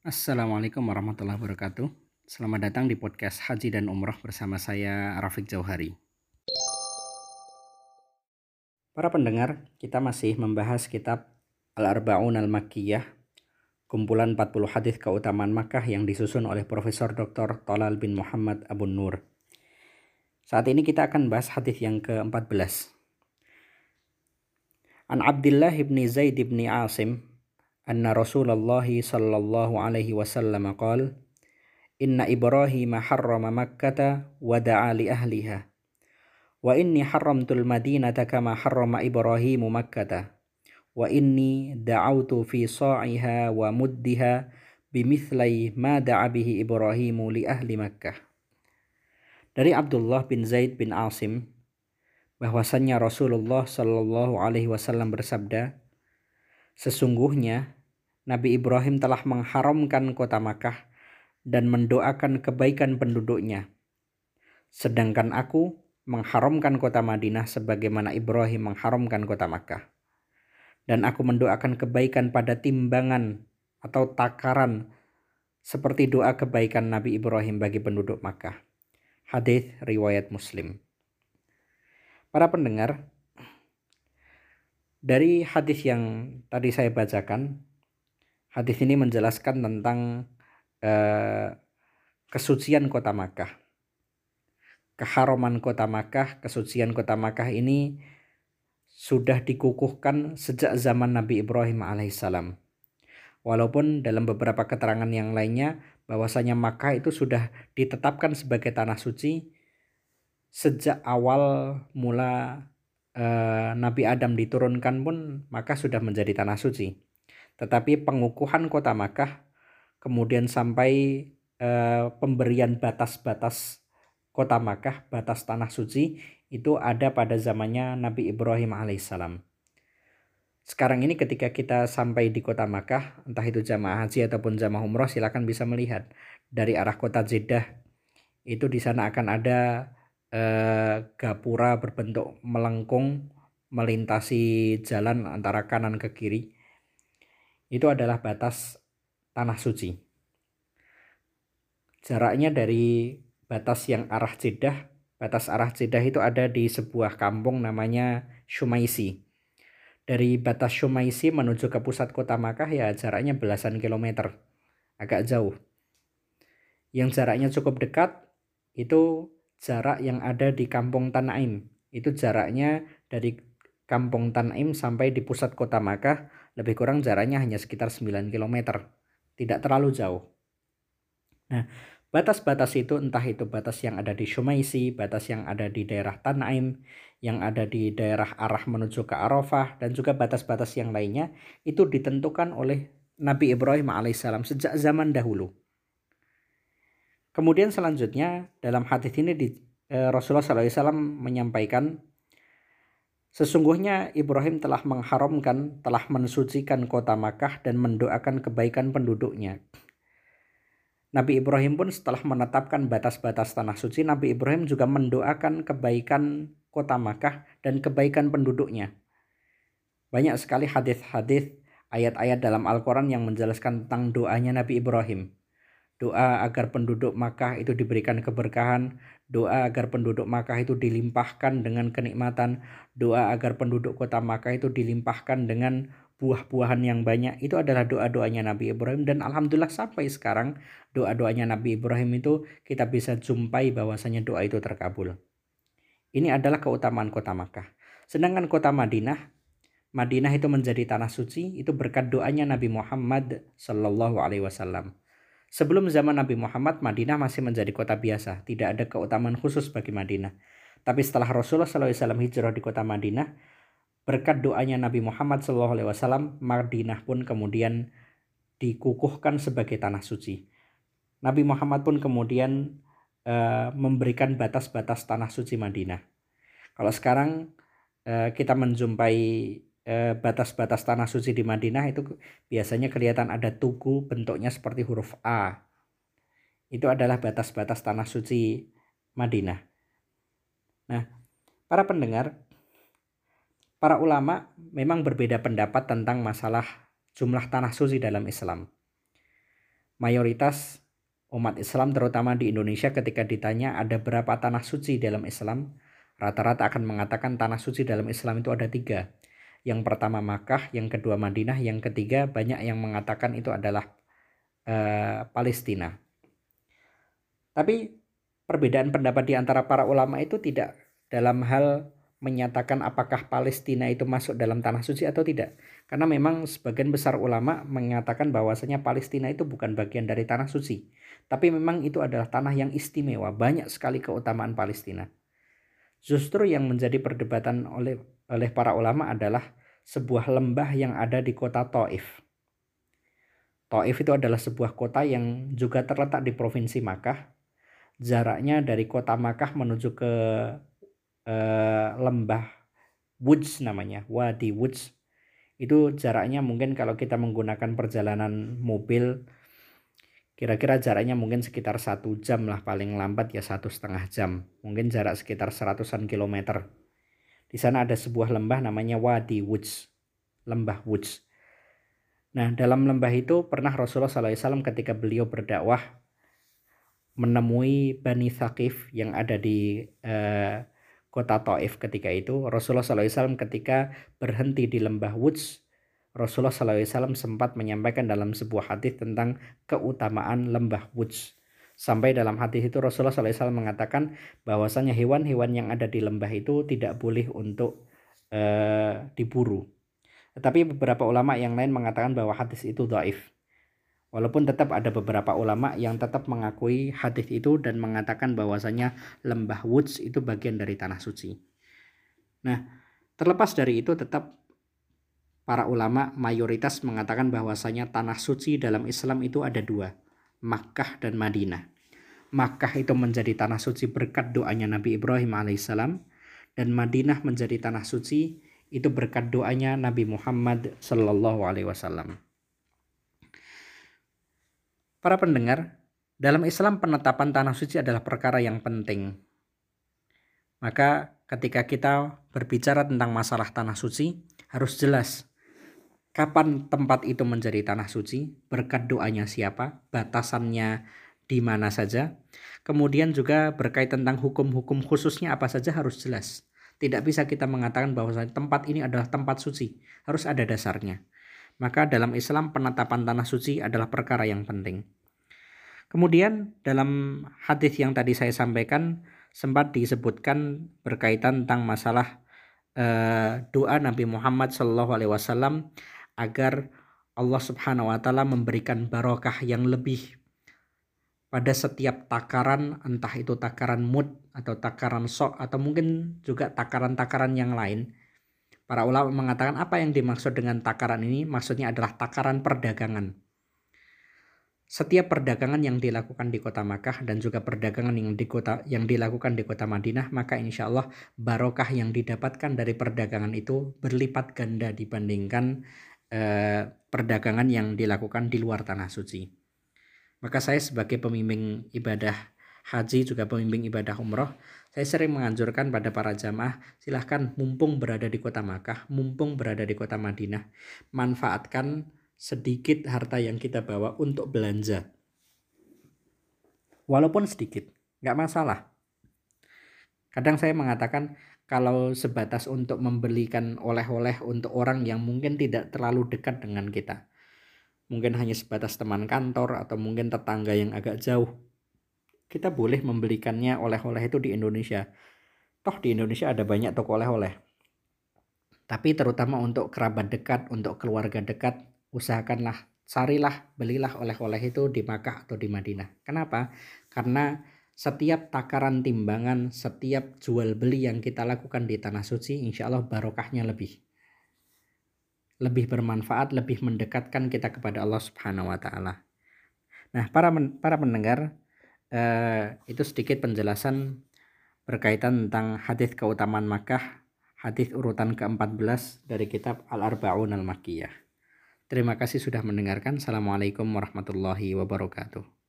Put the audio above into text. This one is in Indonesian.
Assalamualaikum warahmatullahi wabarakatuh. Selamat datang di podcast Haji dan Umroh bersama saya Rafiq Jauhari. Para pendengar, kita masih membahas kitab Al-Arba'un Al-Makkiyah, kumpulan 40 hadis keutamaan Makkah yang disusun oleh Profesor Dr. Tolal bin Muhammad Abu Nur. Saat ini kita akan bahas hadis yang ke-14. An Abdullah ibn Zaid ibn Asim أن رسول الله صلى الله عليه وسلم قال إن إبراهيم حرم مكة ودعا لأهلها وإني حرمت المدينة كما حرم إبراهيم مكة وإني دعوت في صاعها fi بمثل ما muddiha به إبراهيم لأهل مكة. Dari Abdullah bin Zaid bin Asim bahwasannya Rasulullah Shallallahu alaihi wasallam bersabda Sesungguhnya Nabi Ibrahim telah mengharamkan kota Makkah dan mendoakan kebaikan penduduknya. Sedangkan aku mengharamkan kota Madinah sebagaimana Ibrahim mengharamkan kota Makkah. Dan aku mendoakan kebaikan pada timbangan atau takaran seperti doa kebaikan Nabi Ibrahim bagi penduduk Makkah. Hadis riwayat Muslim. Para pendengar, dari hadis yang tadi saya bacakan, Hadis ini menjelaskan tentang uh, kesucian kota Makkah. Keharuman kota Makkah, kesucian kota Makkah ini sudah dikukuhkan sejak zaman Nabi Ibrahim alaihissalam. Walaupun dalam beberapa keterangan yang lainnya bahwasanya Makkah itu sudah ditetapkan sebagai tanah suci sejak awal mula uh, Nabi Adam diturunkan pun maka sudah menjadi tanah suci. Tetapi pengukuhan kota Makkah kemudian sampai eh, pemberian batas-batas kota Makkah, batas tanah suci itu ada pada zamannya Nabi Ibrahim alaihissalam. Sekarang ini ketika kita sampai di kota Makkah, entah itu jamaah haji ataupun jamaah umroh, silakan bisa melihat dari arah kota Jeddah. Itu di sana akan ada eh, gapura berbentuk melengkung melintasi jalan antara kanan ke kiri itu adalah batas tanah suci. Jaraknya dari batas yang arah Jeddah, batas arah Jeddah itu ada di sebuah kampung namanya Shumaisi. Dari batas Shumaisi menuju ke pusat kota Makkah ya jaraknya belasan kilometer, agak jauh. Yang jaraknya cukup dekat itu jarak yang ada di kampung Tanaim. Itu jaraknya dari kampung Tanaim sampai di pusat kota Makkah lebih kurang jaraknya hanya sekitar 9 km. Tidak terlalu jauh. Nah, batas-batas itu entah itu batas yang ada di Shumaisi, batas yang ada di daerah Tanaim, yang ada di daerah arah menuju ke Arafah, dan juga batas-batas yang lainnya, itu ditentukan oleh Nabi Ibrahim alaihissalam sejak zaman dahulu. Kemudian selanjutnya dalam hadis ini di, eh, Rasulullah SAW menyampaikan Sesungguhnya Ibrahim telah mengharamkan, telah mensucikan kota Makkah dan mendoakan kebaikan penduduknya. Nabi Ibrahim pun setelah menetapkan batas-batas tanah suci, Nabi Ibrahim juga mendoakan kebaikan kota Makkah dan kebaikan penduduknya. Banyak sekali hadis-hadis ayat-ayat dalam Al-Quran yang menjelaskan tentang doanya Nabi Ibrahim doa agar penduduk Makkah itu diberikan keberkahan, doa agar penduduk Makkah itu dilimpahkan dengan kenikmatan, doa agar penduduk kota Makkah itu dilimpahkan dengan buah-buahan yang banyak. Itu adalah doa-doanya Nabi Ibrahim dan alhamdulillah sampai sekarang doa-doanya Nabi Ibrahim itu kita bisa jumpai bahwasanya doa itu terkabul. Ini adalah keutamaan kota Makkah. Sedangkan kota Madinah Madinah itu menjadi tanah suci itu berkat doanya Nabi Muhammad Shallallahu Alaihi Wasallam. Sebelum zaman Nabi Muhammad, Madinah masih menjadi kota biasa, tidak ada keutamaan khusus bagi Madinah. Tapi setelah Rasulullah SAW hijrah di kota Madinah, berkat doanya Nabi Muhammad SAW, Madinah pun kemudian dikukuhkan sebagai tanah suci. Nabi Muhammad pun kemudian uh, memberikan batas-batas tanah suci Madinah. Kalau sekarang uh, kita menjumpai batas-batas tanah suci di Madinah itu biasanya kelihatan ada tugu bentuknya seperti huruf A. Itu adalah batas-batas tanah suci Madinah. Nah, para pendengar, para ulama memang berbeda pendapat tentang masalah jumlah tanah suci dalam Islam. mayoritas umat Islam terutama di Indonesia ketika ditanya ada berapa tanah suci dalam Islam, rata-rata akan mengatakan tanah suci dalam Islam itu ada tiga. Yang pertama Makkah, yang kedua Madinah, yang ketiga banyak yang mengatakan itu adalah uh, Palestina. Tapi perbedaan pendapat di antara para ulama itu tidak dalam hal menyatakan apakah Palestina itu masuk dalam tanah suci atau tidak. Karena memang sebagian besar ulama mengatakan bahwasanya Palestina itu bukan bagian dari tanah suci. Tapi memang itu adalah tanah yang istimewa, banyak sekali keutamaan Palestina. Justru yang menjadi perdebatan oleh oleh para ulama adalah sebuah lembah yang ada di kota Taif. Taif itu adalah sebuah kota yang juga terletak di provinsi Makkah. Jaraknya dari kota Makkah menuju ke eh, lembah Woods namanya, Wadi Woods. Itu jaraknya mungkin kalau kita menggunakan perjalanan mobil kira-kira jaraknya mungkin sekitar satu jam lah paling lambat ya satu setengah jam. Mungkin jarak sekitar seratusan kilometer. Di sana ada sebuah lembah namanya Wadi Woods. Lembah Woods. Nah dalam lembah itu pernah Rasulullah SAW ketika beliau berdakwah menemui Bani Thaqif yang ada di eh, kota Taif ketika itu. Rasulullah SAW ketika berhenti di lembah Woods Rasulullah SAW sempat menyampaikan dalam sebuah hadis tentang keutamaan lembah Woods sampai dalam hadis itu Rasulullah SAW mengatakan bahwasanya hewan-hewan yang ada di lembah itu tidak boleh untuk uh, diburu. Tetapi beberapa ulama yang lain mengatakan bahwa hadis itu dhaif. Walaupun tetap ada beberapa ulama yang tetap mengakui hadis itu dan mengatakan bahwasanya lembah Woods itu bagian dari tanah suci. Nah, terlepas dari itu tetap para ulama mayoritas mengatakan bahwasanya tanah suci dalam Islam itu ada dua, Makkah dan Madinah. Makkah itu menjadi tanah suci berkat doanya Nabi Ibrahim alaihissalam dan Madinah menjadi tanah suci itu berkat doanya Nabi Muhammad sallallahu alaihi wasallam. Para pendengar, dalam Islam penetapan tanah suci adalah perkara yang penting. Maka ketika kita berbicara tentang masalah tanah suci, harus jelas kapan tempat itu menjadi tanah suci, berkat doanya siapa, batasannya di mana saja. Kemudian juga berkaitan tentang hukum-hukum khususnya apa saja harus jelas. Tidak bisa kita mengatakan bahwa tempat ini adalah tempat suci, harus ada dasarnya. Maka dalam Islam penetapan tanah suci adalah perkara yang penting. Kemudian dalam hadis yang tadi saya sampaikan sempat disebutkan berkaitan tentang masalah uh, doa Nabi Muhammad Wasallam agar Allah Subhanahu Wa Taala memberikan barokah yang lebih pada setiap takaran entah itu takaran mood atau takaran sok atau mungkin juga takaran-takaran yang lain Para ulama mengatakan apa yang dimaksud dengan takaran ini maksudnya adalah takaran perdagangan. Setiap perdagangan yang dilakukan di kota Makkah dan juga perdagangan yang di kota yang dilakukan di kota Madinah, maka insya Allah barokah yang didapatkan dari perdagangan itu berlipat ganda dibandingkan eh, perdagangan yang dilakukan di luar tanah suci. Maka saya sebagai pemimpin ibadah haji juga pemimpin ibadah umroh, saya sering menganjurkan pada para jamaah silahkan mumpung berada di kota Makkah, mumpung berada di kota Madinah, manfaatkan sedikit harta yang kita bawa untuk belanja. Walaupun sedikit, nggak masalah. Kadang saya mengatakan kalau sebatas untuk membelikan oleh-oleh untuk orang yang mungkin tidak terlalu dekat dengan kita. Mungkin hanya sebatas teman kantor atau mungkin tetangga yang agak jauh kita boleh membelikannya oleh-oleh itu di Indonesia. Toh di Indonesia ada banyak toko oleh-oleh. Tapi terutama untuk kerabat dekat, untuk keluarga dekat, usahakanlah, carilah, belilah oleh-oleh itu di Makkah atau di Madinah. Kenapa? Karena setiap takaran timbangan, setiap jual beli yang kita lakukan di tanah suci, insya Allah barokahnya lebih. Lebih bermanfaat, lebih mendekatkan kita kepada Allah Subhanahu wa Ta'ala. Nah, para para pendengar, eh, itu sedikit penjelasan berkaitan tentang hadis keutamaan Makkah, hadis urutan ke-14 dari kitab Al-Arba'un Al-Makkiyah. Terima kasih sudah mendengarkan. Assalamualaikum warahmatullahi wabarakatuh.